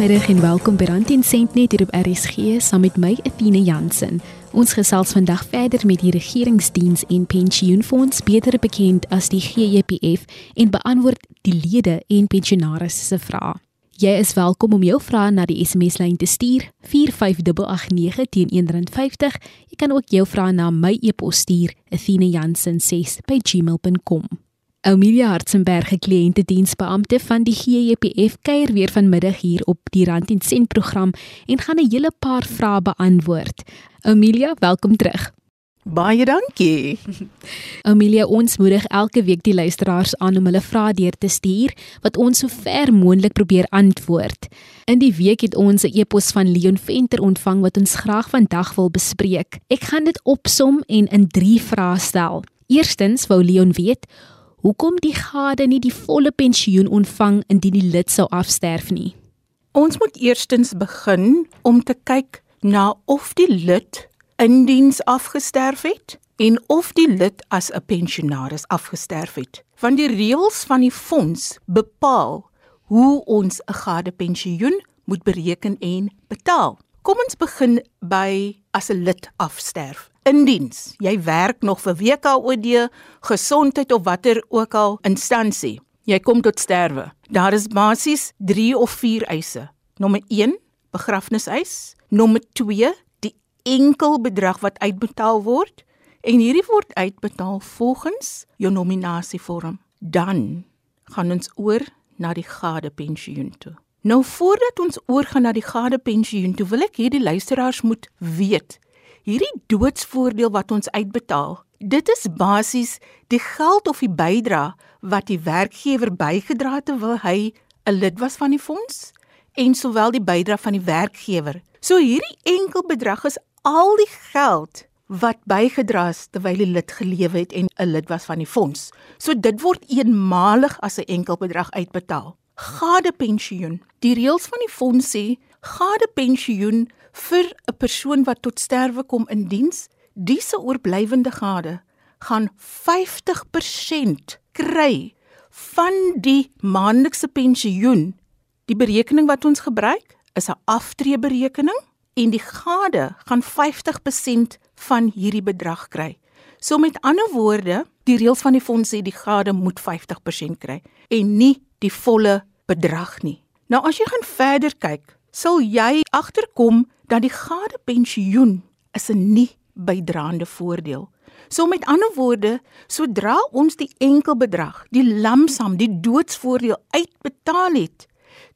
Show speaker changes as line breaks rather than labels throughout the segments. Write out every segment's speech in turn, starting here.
Goeiemiddag en welkom by Rand en Sent net hier op RSG saam met my Athena Jansen. Ons gesels vandag verder met die regeringsdiens en pensioenfonds, beter bekend as die GEPF, en beantwoord die lede en pensionaars se vrae. Jy is welkom om jou vrae na die SMS-lyn te stuur 45889 teen R1.50. Jy kan ook jou vrae na my e-pos stuur athena.jansen6@gmail.com. Amelia Hartzenberg, kliëntediensbeampte van die GEPF, kuier weer vanmiddag hier op die Rand en Sent program en gaan 'n hele paar vrae beantwoord. Amelia, welkom terug.
Baie dankie.
Amelia, ons moedig elke week die luisteraars aan om hulle vrae deur te stuur wat ons so ver moontlik probeer antwoord. In die week het ons 'n e-pos van Leon Venter ontvang wat ons graag vandag wil bespreek. Ek gaan dit opsom en in 3 vrae stel. Eerstens wou Leon weet hoekom die gade nie die volle pensioen ontvang indien die lid sou afsterf nie.
Ons moet eerstens begin om te kyk na of die lid in diens afgesterf het en of die lid as 'n pensionaris afgesterf het. Want die reëls van die fonds bepaal hoe ons 'n gade pensioen moet bereken en betaal. Kom ons begin by as 'n lid afsterf in diens. Jy werk nog vir WKOD, gesondheid of watter ook al instansie. Jy kom tot sterwe. Daar is basies 3 of 4 eise. Nommer 1, begrafniseis. Nommer 2, die enkel bedrag wat uitbetaal word en hierdie word uitbetaal volgens jou nominasievorm. Dan gaan ons oor na die gade pensioen toe. Nou voordat ons oorgaan na die gade pensioen toe, wil ek hierdie luisteraars moet weet hierdie doodsvoordeel wat ons uitbetaal, dit is basies die geld of die bydrae wat die werkgewer bygedra het terwyl hy 'n lid was van die fonds en sowel die bydrae van die werkgewer. So hierdie enkel bedrag is al die geld wat bygedra is terwyl die lid gelewe het en 'n lid was van die fonds. So dit word eenmalig as 'n enkel bedrag uitbetaal. Gade pensioen. Die reëls van die fonds sê gade pensioen vir 'n persoon wat tot sterwe kom in diens, dis 'n oorblywende gade gaan 50% kry van die maandelikse pensioen. Die berekening wat ons gebruik is 'n aftreeberekening en die gade gaan 50% van hierdie bedrag kry. So met ander woorde, die reëls van die fonds sê die gade moet 50% kry en nie die volle bedrag nie. Nou as jy gaan verder kyk, sal jy agterkom dat die gade pensioen is 'n nie bydraende voordeel. So met ander woorde, sodra ons die enkel bedrag, die lamsam, die doodsvoordeel uitbetaal het,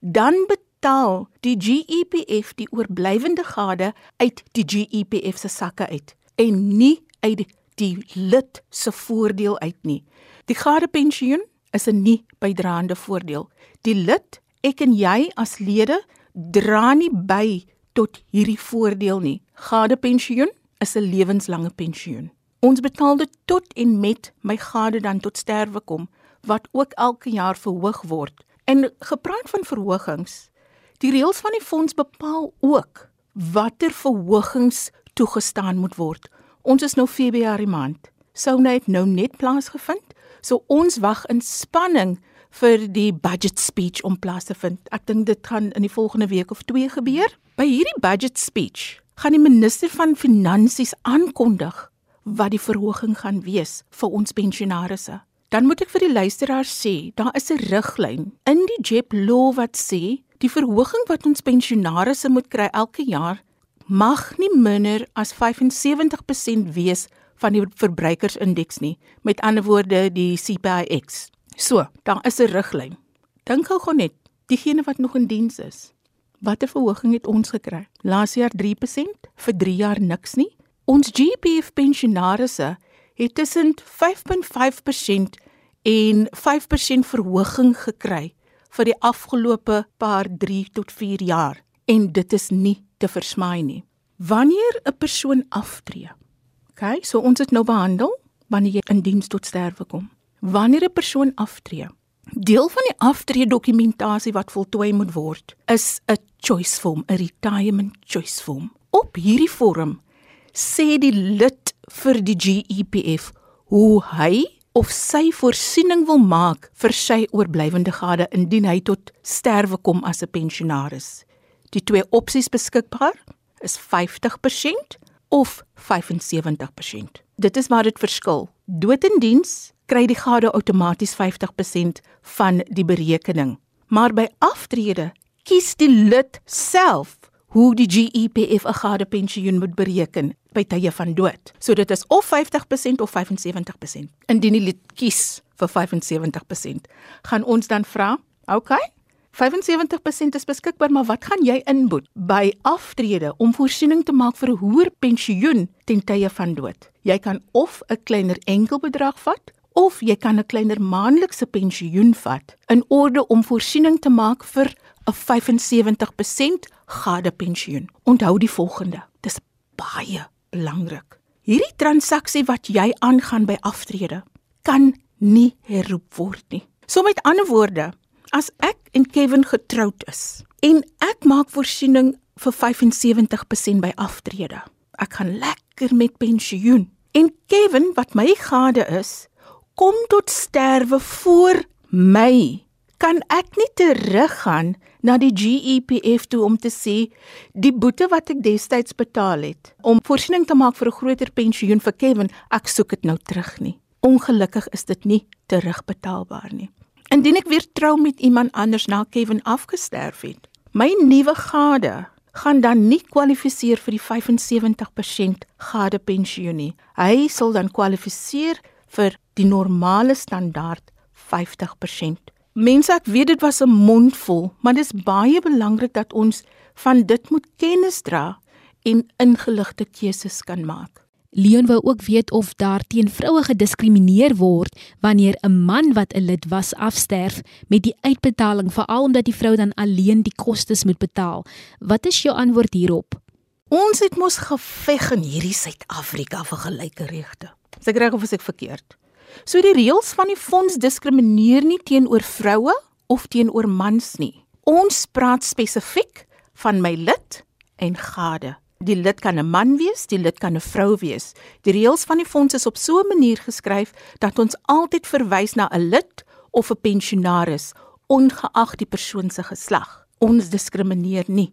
dan betaal die GEPF die oorblywende gade uit die GEPF se sakke uit en nie uit die lid se voordeel uit nie. Die gade pensioen is 'n nie bydraende voordeel. Die lid, ek en jy as lede dra nie by tot hierdie voordeel nie. Gade pensioen is 'n lewenslange pensioen. Ons betaal dit tot en met my gade dan tot sterwe kom wat ook elke jaar verhoog word. En gepraat van verhogings, die reëls van die fonds bepaal ook watter verhogings toegestaan moet word. Ons is nou Februarie maand. Sou net nou net plaasgevind, so ons wag in spanning vir die budget speech om plaas te vind. Ek dink dit gaan in die volgende week of 2 gebeur. By hierdie budget speech gaan die minister van finansies aankondig wat die verhoging gaan wees vir ons pensionaarsse. Dan moet ek vir die luisteraars sê, daar is 'n riglyn in die JEP law wat sê die verhoging wat ons pensionaarsse moet kry elke jaar mag nie minder as 75% wees van die verbruikersindeks nie. Met ander woorde die CPIX. So, daar is 'n riglyn. Dink gou gou net, diegene wat nog in diens is. Watter verhoging het ons gekry? Laas jaar 3%, vir 3 jaar niks nie. Ons GPF pensionaarsse het tussen 5.5% en 5% verhoging gekry vir die afgelope paar 3 tot 4 jaar en dit is nie te versmaai nie. Wanneer 'n persoon aftree. OK, so ons het nou behandel wanneer jy in diens tot sterwe kom wanneer 'n persoon aftree. Deel van die aftree dokumentasie wat voltooi moet word, is 'n choice form, 'n retirement choice form. Op hierdie vorm sê die lid vir die GEPF hoe hy of sy voorsiening wil maak vir sy oorblywende gade indien hy tot sterwe kom as 'n pensionaris. Die twee opsies beskikbaar is 50% of 75%. Dit is waar dit verskil. Dood in diens kry die gade outomaties 50% van die berekening. Maar by aftrede kies die lid self hoe die GEPF 'n gade pensioen moet bereken by tye van dood. So dit is of 50% of 75%. Indien die lid kies vir 75%, gaan ons dan vra, "Oké, okay, 75% is beskikbaar, maar wat gaan jy inboet by aftrede om voorsiening te maak vir 'n hoër pensioen ten tye van dood? Jy kan of 'n kleiner enkelbedrag vat of jy kan 'n kleiner maandelikse pensioen vat in orde om voorsiening te maak vir 'n 75% gade pensioen. Onthou die volgende. Dis baie belangrik. Hierdie transaksie wat jy aangaan by aftrede kan nie herroep word nie. So met ander woorde, as ek en Kevin getroud is en ek maak voorsiening vir 75% by aftrede. Ek gaan lekker met pensioen. En Kevin wat my gade is, kom tot sterwe voor my. Kan ek nie teruggaan na die GEPF toe om te sê die boete wat ek destyds betaal het om voorsiening te maak vir 'n groter pensioen vir Kevin, ek soek dit nou terug nie. Ongelukkig is dit nie terugbetaalbaar nie. Indien ek weer trou met iemand anders na Kevin afgesterf het, my nuwe gade gaan dan nie kwalifiseer vir die 75% gade pensioen nie. Hy sal dan kwalifiseer vir die normale standaard 50%. Mense, ek weet dit was 'n mondvol, maar dit is baie belangrik dat ons van dit moet kennis dra en ingeligte keuses kan maak.
Leon wou ook weet of daar teen vroue gediskrimineer word wanneer 'n man wat 'n lid was afsterf met die uitbetaling veral omdat die vrou dan alleen die kostes moet betaal. Wat is jou antwoord hierop?
Ons het mos geveg in hierdie Suid-Afrika vir gelyke regte. Is ek reg of is ek verkeerd? So die reëls van die fonds diskrimineer nie teenoor vroue of teenoor mans nie. Ons praat spesifiek van my lid en gade. Die lid kan 'n man wees, die lid kan 'n vrou wees. Die reëls van die fonds is op so 'n manier geskryf dat ons altyd verwys na 'n lid of 'n pensionaris, ongeag die persoon se geslag. Ons diskrimineer nie.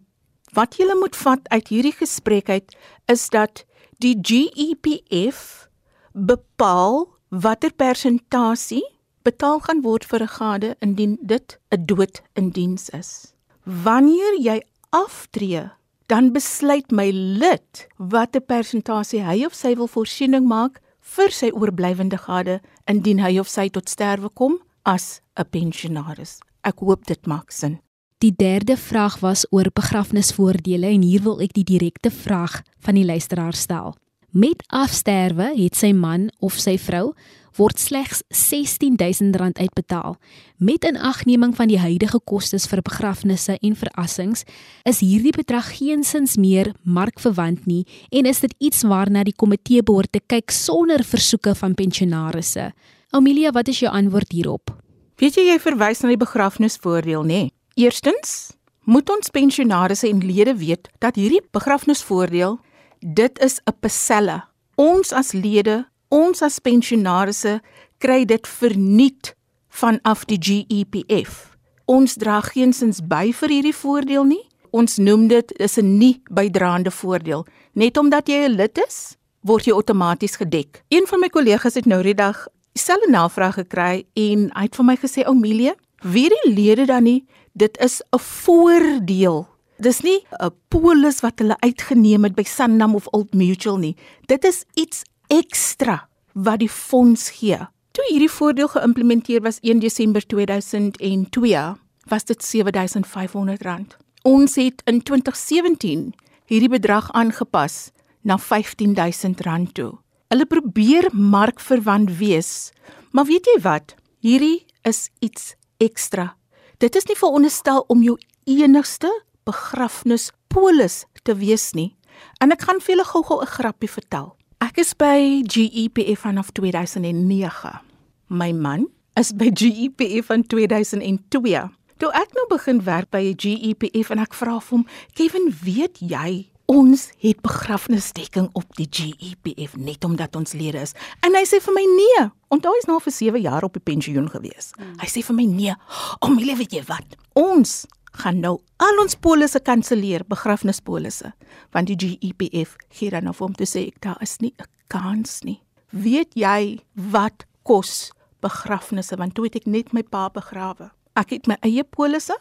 Wat jy moet vat uit hierdie gesprek uit is dat die GEPF bepaal watter persentasie betaal gaan word vir 'n gade indien dit 'n dood in diens is. Wanneer jy aftree dan besluit my lid watter persentasie hy of sy wil voorsiening maak vir sy oorblywende gade indien hy of sy tot sterwe kom as 'n pensionaris. Ek hoop dit maak sin.
Die derde vraag was oor begrafnisvoordele en hier wil ek die direkte vraag van die luisteraar stel. Met afsterwe het sy man of sy vrou word slegs R16000 uitbetaal. Met inagneming van die huidige kostes vir begrafnisse en verassings, is hierdie bedrag geensins meer markverwant nie en is dit iets waarna die komitee behoort te kyk sonder versoeke van pensionarisse. Amelia, wat is jou antwoord hierop?
Weet jy jy verwys na die begrafnisvoordeel, nê? Eerstens, moet ons pensionarisse en lede weet dat hierdie begrafnisvoordeel dit is 'n perselle. Ons as lede ons as pensionarisse kry dit verniet vanaf die GEPF. Ons dra geensins by vir hierdie voordeel nie. Ons noem dit is 'n nie bydraende voordeel. Net omdat jy 'n lid is, word jy outomaties gedek. Een van my kollegas het nou die dag dieselfde navraag gekry en hy het vir my gesê, "Omelia, wie die lede dan nie, dit is 'n voordeel." Dis nie 'n polis wat hulle uitgeneem het by Sanlam of Old Mutual nie. Dit is iets ekstra wat die fonds gee. Toe hierdie voordeel geïmplementeer was 1 Desember 2002, was dit R7500. Ons het in 2017 hierdie bedrag aangepas na R15000 toe. Hulle probeer markverwant wees, maar weet jy wat? Hierdie is iets ekstra. Dit is nie veronderstel om jou enigste begrafnispolis te wees nie. En ek gaan vir julle gou-gou 'n grappie vertel. Ek is by GEPF vanaf 2009. My man is by GEPF van 2002. Toe ek nou begin werk by GEPF en ek vra vir hom, "Kevin, weet jy ons het begrafnisdekking op die GEPF net omdat ons lede is?" En hy sê vir my, "Nee, onthou hy's nou vir 7 jaar op die pensioen gewees." Hmm. Hy sê vir my, "Nee, om jy weet jy wat? Ons gaan nou al ons polisse kanselleer, begrafnispolisse, want die GEPF gee dan nou vir hom te sê ek daar is nie 'n kans nie. Weet jy wat kos begrafnisse want toe het ek net my pa begrawe. Ek het my eie polisse,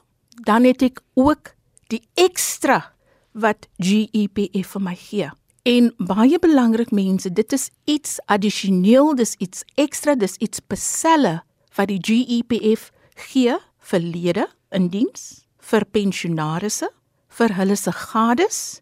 dan het ek ook die ekstra wat GEPF vir my gee. En baie belangrik mense, dit is iets addisioneel, dis iets ekstra, dis iets spesiale wat die GEPF gee vir lede in diens, vir pensionaarsse, vir hulle se gades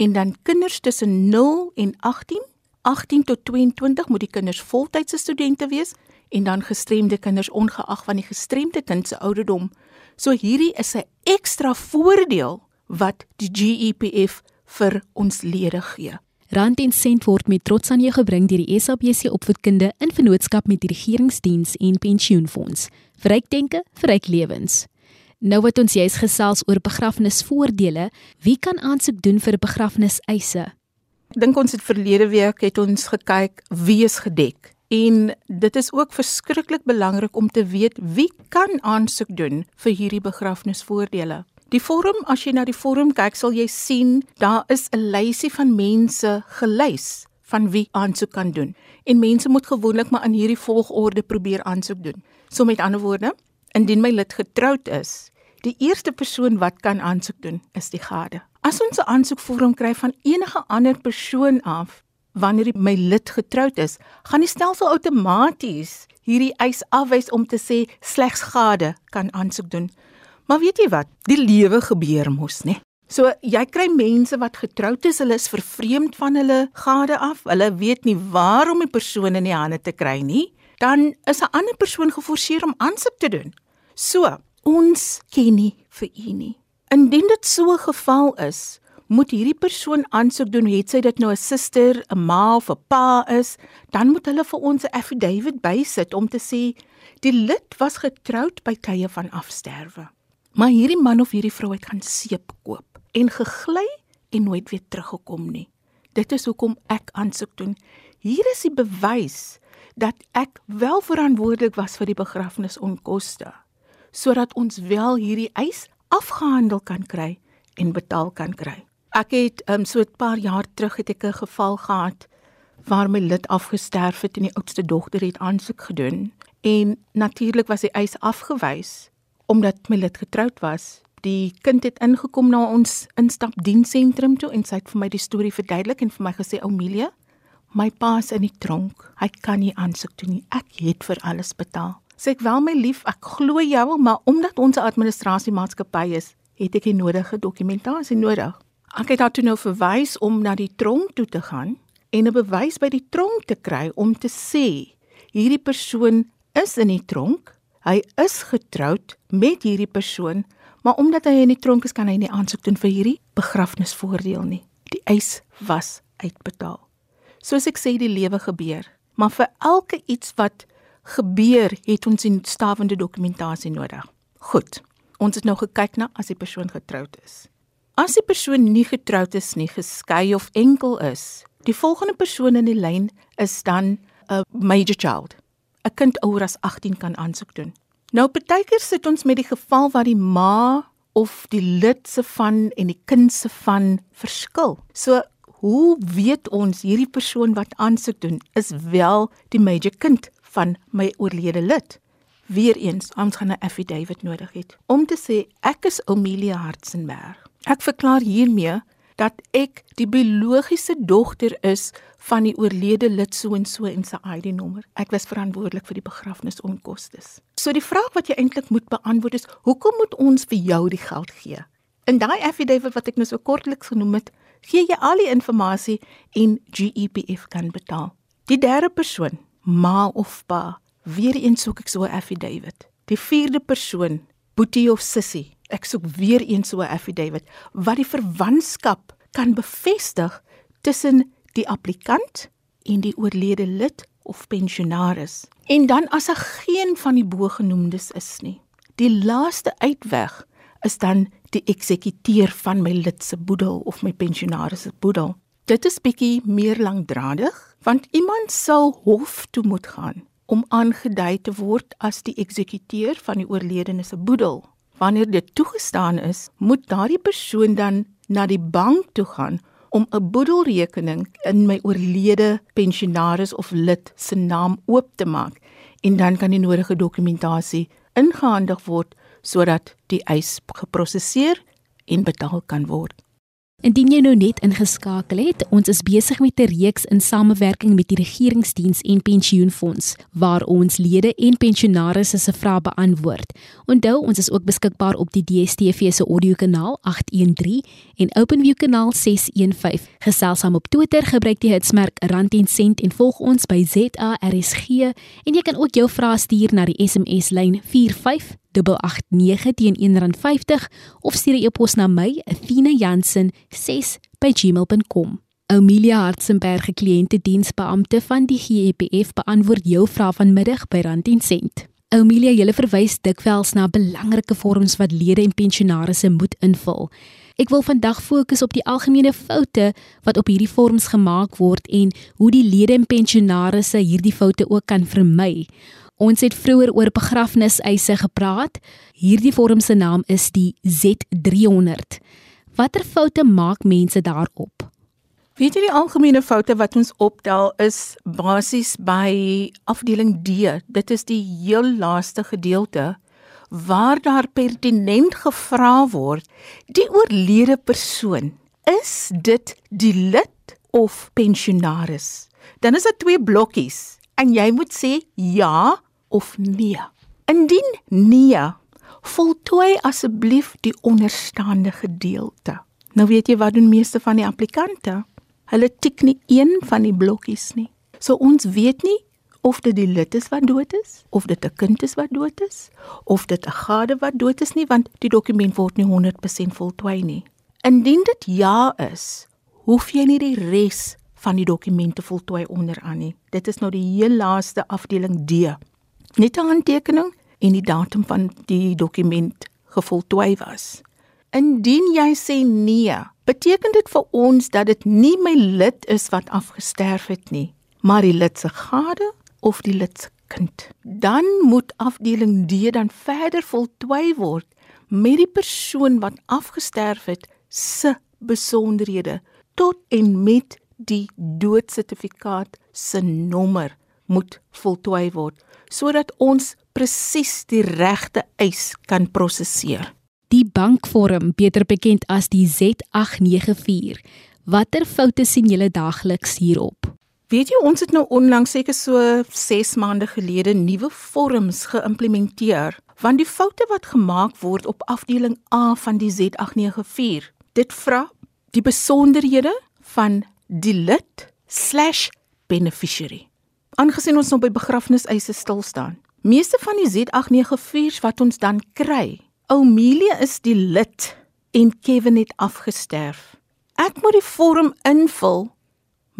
en dan kinders tussen 0 en 18, 18 tot 22 moet die kinders voltydse studente wees en dan gestremde kinders ongeag van die gestremde kind se ouderdom. So hierdie is 'n ekstra voordeel wat die GEPF vir ons lede gee.
Rand en sent word met trots aan jou gebring deur die SABC Opvoedkunde in vennootskap met die Regeringsdiens en Pensioenfonds. Vryk denke, vryk lewens. Nou wat ons juis gesels oor begrafnisvoordele, wie kan aansoek doen vir begrafniseise?
Dink ons het verlede week het ons gekyk wie is gedek. En dit is ook verskriklik belangrik om te weet wie kan aansoek doen vir hierdie begrafnisvoordele. Die vorm, as jy na die vorm kyk, sal jy sien daar is 'n lysie van mense gelys van wie aansoek kan doen. En mense moet gewoonlik maar in hierdie volgorde probeer aansoek doen. So met ander woorde, indien my lid getroud is, die eerste persoon wat kan aansoek doen, is die gade. As ons 'n aansoekvorm kry van enige ander persoon af, wanneer my lid getroud is, gaan die stelsel outomaties hierdie eis afwys om te sê slegs gade kan aansoek doen. Maar weet jy wat? Die lewe gebeur mos, né? So jy kry mense wat getroud is, hulle is vervreemd van hulle gade af. Hulle weet nie waar om die persoon in die hande te kry nie. Dan is 'n ander persoon geforseer om aansoek te doen. So, ons ken nie vir u nie. Indien dit so 'n geval is, moet hierdie persoon aansoek doen, het sy dit nou 'n suster, 'n ma of 'n pa is, dan moet hulle vir ons 'n affidavit bysit om te sê die lid was getroud by tye van afsterwe. Maar hierdie man of hierdie vrou het gaan seep koop en gegly en nooit weer teruggekom nie. Dit is hoekom ek aansoek doen. Hier is die bewys dat ek wel verantwoordelik was vir die begrafnisonkoste sodat ons wel hierdie eis afgehandel kan kry en betaal kan kry. Ek het um, so 'n paar jaar terug het ek 'n geval gehad waar my lid afgesterf het en die oudste dogter het aansoek gedoen en natuurlik was die eis afgewys omdat my lid getroud was. Die kind het ingekom na ons instapdiensentrum toe en sy het vir my die storie verduidelik en vir my gesê Oumelia, my pa is in die tronk. Hy kan nie aansoek doen nie. Ek het vir alles betaal. Sê ek wel my lief, ek glo jou, maar omdat ons 'n administrasiemaatskappy is, het ek die nodige dokumentasie nodig. Ek het haar toe nou verwys om na die tronk toe te gaan en 'n bewys by die tronk te kry om te sê hierdie persoon is in die tronk Hy is getroud met hierdie persoon, maar omdat hy in die tronk is, kan hy nie aansoek doen vir hierdie begrafnisvoordeel nie. Die eis was uitbetaal. Soos ek sê, die lewe gebeur, maar vir elke iets wat gebeur, het ons 'n stawende dokumentasie nodig. Goed. Ons het nou gekyk na as die persoon getroud is. As die persoon nie getroud is nie, geskei of enkel is, die volgende persoon in die lyn is dan 'n major child. 'n kind ouer as 18 kan aansoek doen. Nou partykeer sit ons met die geval waar die ma of die lid se van en die kind se van verskil. So hoe weet ons hierdie persoon wat aansoek doen is wel die major kind van my oorlede lid? Weereens, ons gaan 'n affidavit nodig hê om te sê ek is Amelia Hartzenberg. Ek verklaar hiermee dat ek die biologiese dogter is van die oorlede lid so en so en sy ID-nommer. Ek was verantwoordelik vir die begrafnisonkoste. So die vraag wat jy eintlik moet beantwoord is, hoekom moet ons vir jou die geld gee? In daai affidavit wat ek nou so kortliks genoem het, gee jy al die inligting en GEPF kan betaal. Die derde persoon, ma of pa, weer eens soek ek so 'n affidavit. Die vierde persoon, boetie of sussie, ek soek weer eens so 'n affidavit wat die verwantskap kan bevestig tussen die applikant en die oorlede lid of pensionaris. En dan as er geen van die bogenoemdes is nie, die laaste uitweg is dan die eksekuteur van my lid se boedel of my pensionaris se boedel. Dit is bietjie meer lankdradig want iemand sal hof toe moet gaan om aangedui te word as die eksekuteur van die oorledene se boedel Wanneer dit toegestaan is, moet daardie persoon dan na die bank toe gaan om 'n boedelrekening in my oorlede pensionaris of lid se naam oop te maak en dan kan die nodige dokumentasie ingehandig word sodat die eis geprosesseer en betaal kan word.
Indien jy nou net ingeskakel het, ons is besig met 'n reeks in samewerking met die Regeringsdiens en Pensioenfonds waar ons lede en pensionaars se vrae beantwoord. Onthou, ons is ook beskikbaar op die DStv se audiokanaal 813 en OpenView kanaal 615. Gesels saam op Twitter, gebruik die hitsmerk Rand en Sent en volg ons by ZARSG en jy kan ook jou vrae stuur na die SMS lyn 45 889 teen R1.50 of stuur 'n e-pos na my, athena.jansen6@gmail.com. Amelia Hartzenberg, kliëntediensbeampte van die GEPF, beantwoord jou vrae vanmiddag by Rand en Sent. Amelia, jy verwys dikwels na belangrike vorms wat lede en pensionaars moet invul. Ek wil vandag fokus op die algemene foute wat op hierdie vorms gemaak word en hoe die lede en pensionaars hierdie foute ook kan vermy. Ons het vroeër oor begrafniseise gepraat. Hierdie vorm se naam is die Z300. Watter foute maak mense daarop?
Weet jy die algemene foute wat ons optel is basies by afdeling D. Dit is die heel laaste gedeelte waar daar pertinent gevra word die oorlede persoon is dit die lid of pensionaris. Dan is dit twee blokkies en jy moet sê ja of nee. Indien nee, voltooi asseblief die onderstaande gedeelte. Nou weet jy wat doen meeste van die applikante? Hulle tik nie een van die blokkies nie. So ons weet nie of dit die lid is wat dood is, of dit 'n kind is wat dood is, of dit 'n gade wat dood is nie, want die dokument word nie 100% voltooi nie. Indien dit ja is, hoef jy nie die res van die dokumente voltooi onderaan nie. Dit is nou die heel laaste afdeling D net 'n handtekening en die datum van die dokument gevoltooi was. Indien jy sê nee, beteken dit vir ons dat dit nie my lid is wat afgesterf het nie, maar die lid se gade of die lid se kind. Dan moet afdeling D dan verder voltooi word met die persoon wat afgesterf het se besonderhede tot en met die doodsertifikaat se nommer moet voltooi word sodat ons presies die regte eis kan prosesseer.
Die bankvorm, beter bekend as die Z894. Watter foute sien julle daagliks hierop?
Weet jy ons het nou onlangs seker so 6 maande gelede nuwe vorms geïmplementeer want die foute wat gemaak word op afdeling A van die Z894 dit vra die besonderhede van die lid/beneficiary aangesien ons nog by begrafniseise stil staan. Meeste van die Z894s wat ons dan kry, Oumelia is die lid en Kevin het afgesterf. Ek moet die vorm invul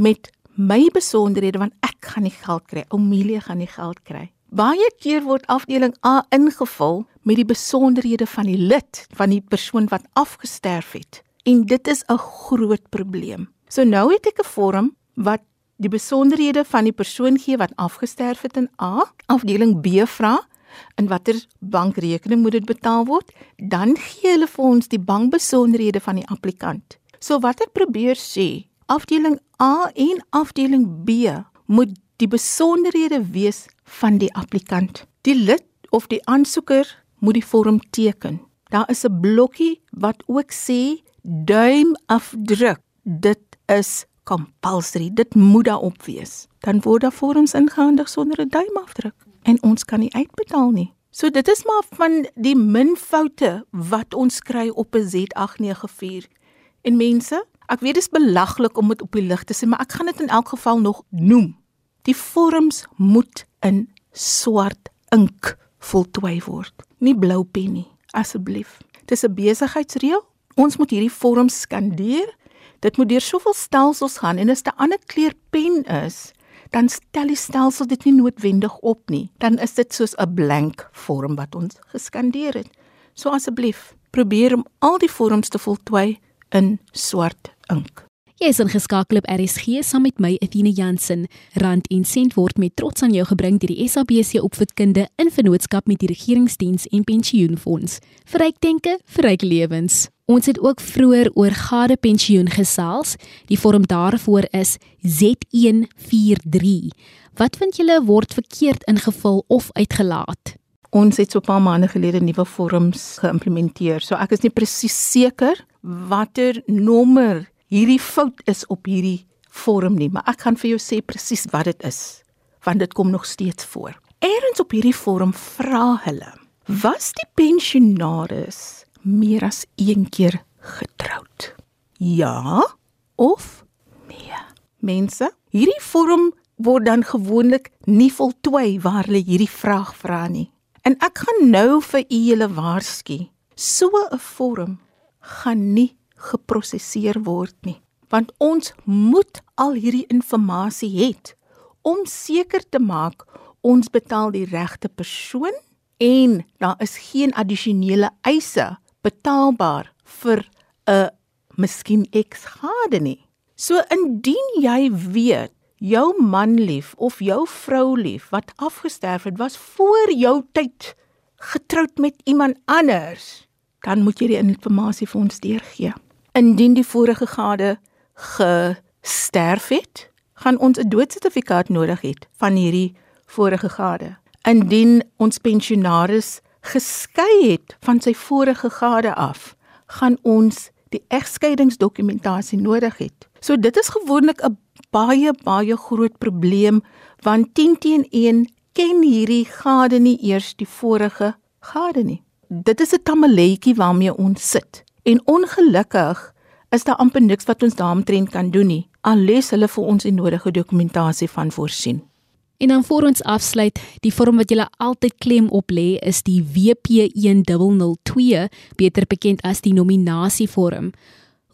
met my besonderhede want ek gaan nie geld kry. Oumelia gaan nie geld kry. Baie keer word afdeling A ingevul met die besonderhede van die lid van die persoon wat afgesterf het. En dit is 'n groot probleem. So nou het ek 'n vorm wat die besonderhede van die persoon gee wat afgesterf het in A, afdeling B vra in watter bankrekening moet dit betaal word, dan gee hulle vir ons die bankbesonderhede van die applikant. So wat ek probeer sê, afdeling A en afdeling B moet die besonderhede wees van die applikant. Die lid of die aansoeker moet die vorm teken. Daar is 'n blokkie wat ook sê duim afdruk. Dit is compulsory. Dit moet daarop wees. Dan word daar vorms ingehandig sonder 'n duimafdruk en ons kan nie uitbetaal nie. So dit is maar van die min foute wat ons kry op 'n Z894. En mense, ek weet dit is belaglik om dit op die lig te sê, maar ek gaan dit in elk geval nog noem. Die vorms moet in swart ink voltooi word, nie blou pen nie, asseblief. Dis 'n besigheidsreël. Ons moet hierdie vorms skandeer dit moet deur soveel stelsels gaan en as 'n ander kleur pen is, dan stel die stelsel dit nie noodwendig op nie. Dan is dit soos 'n blank vorm wat ons geskandeer het. So asseblief, probeer om al die vorms te voltooi in swart ink.
Jy is ingeskakel op RSG saam met my Athena Jansen. Rand en sent word met trots aan jou gebring deur die SABC Opvoedkunde in vennootskap met die Regeringsdiens en Pensioenfonds. Verryk denke, verryk lewens. Ons het ook vroeër oor gade pensioen gesels. Die vorm daarvoor is Z143. Wat vind julle word verkeerd ingevul of uitgelaat?
Ons het so 'n paar maande gelede nuwe vorms geïmplementeer. So ek is nie presies seker watter nommer hierdie fout is op hierdie vorm nie, maar ek gaan vir jou sê presies wat dit is, want dit kom nog steeds voor. Eerens op hierdie vorm vra hulle: "Was die pensionaris meer as een keer getroud?" Ja of nee. Mense, hierdie vorm word dan gewoonlik nie voltooi waar hulle hierdie vraag vra nie. En ek gaan nou vir u julle waarsku. So 'n vorm gaan nie geprosesseer word nie want ons moet al hierdie inligting het om seker te maak ons betaal die regte persoon en daar is geen addisionele eise betaalbaar vir 'n miskien eksgade nie. So indien jy weet jou man lief of jou vrou lief wat afgesterf het was voor jou tyd getroud met iemand anders, dan moet jy die inligting vir ons deurgee. Indien die vorige gade gesterf het, gaan ons 'n doodsertifikaat nodig hê van hierdie vorige gade. Indien ons pensionaris geskei het van sy vorige gade af, gaan ons die egskeidingsdokumentasie nodig hê. So dit is gewoonlik 'n baie baie groot probleem want 10 teen 1 ken hierdie gade nie eers die vorige gade nie. Dit is 'n tamaletjie waarmee ons sit. En ongelukkig is daar amper niks wat ons daaromtrent kan doen nie. Alles hulle vir ons die nodige dokumentasie van voorsien.
En dan voor ons afsluit, die vorm wat jy altyd klem op lê is die WP1002, beter bekend as die nominasievorm.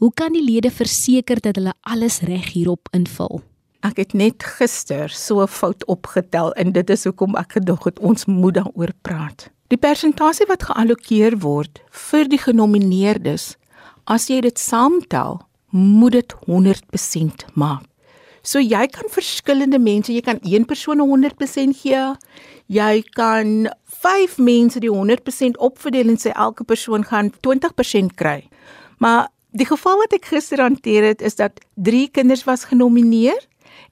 Hoe kan die lede verseker dat hulle alles reg hierop invul?
Ek het net gister so 'n fout opgetel en dit is hoekom ek gedog het ons moet daaroor praat. Die persentasie wat geallokeer word vir die genomineerdes, as jy dit saamtel, moet dit 100% maak. So jy kan verskillende mense, jy kan een persoon 100% gee. Jy kan 5 mense die 100% opverdeel en sê elke persoon gaan 20% kry. Maar die geval wat ek gister hanteer het is dat 3 kinders was genomineer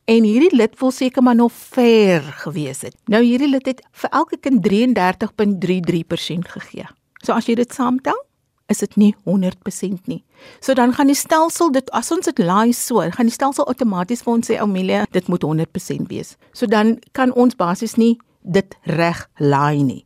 En hierdie lid wil seker maar nog ver gewees het. Nou hierdie lid het vir elke kind 33.33% gegee. So as jy dit saamtel, is dit nie 100% nie. So dan gaan die stelsel dit as ons dit laai so, gaan die stelsel outomaties vir ons sê Amelia, dit moet 100% wees. So dan kan ons basies nie dit reg laai nie.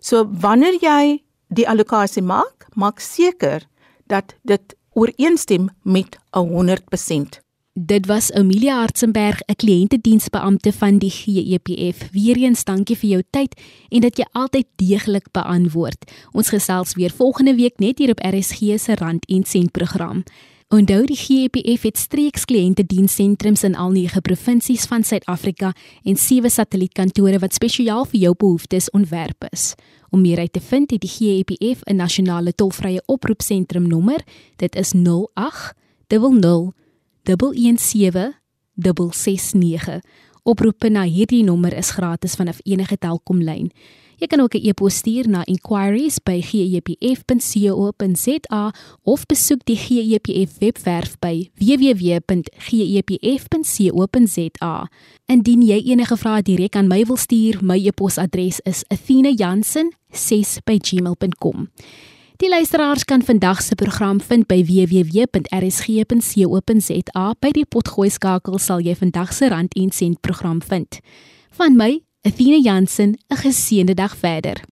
So wanneer jy die allocasie maak, maak seker dat dit ooreenstem met 'n 100%.
Dit was Amelia Hartzenberg, 'n kliëntediensbeampte van die GEPF. Weereens dankie vir jou tyd en dat jy altyd deeglik beantwoord. Ons gesels weer volgende week net hier op RSG se Rand en Sent program. Onthou die GEPF het streeks kliëntedienssentrums in al 9 provinsies van Suid-Afrika en 7 satellietkantore wat spesiaal vir jou behoeftes ontwerp is. Om meer uit te vind, het die GEPF 'n nasionale tolvrye oproepsentrum nommer. Dit is 08 00 11769. Oproepe na hierdie nommer is gratis vanaf enige Telkomlyn. Jy kan ook 'n e-pos stuur na inquiries@gepf.co.za of besoek die GEPF webwerf by www.gepf.co.za. Indien jy enige vrae direk aan my wil stuur, my e-posadres is athena.jansen6@gmail.com. Die luisteraars kan vandag se program vind by www.rsg.co.za. By die potgooi skakel sal jy vandag se rand en sent program vind. Van my, Athena Jansen, 'n geseënde dag verder.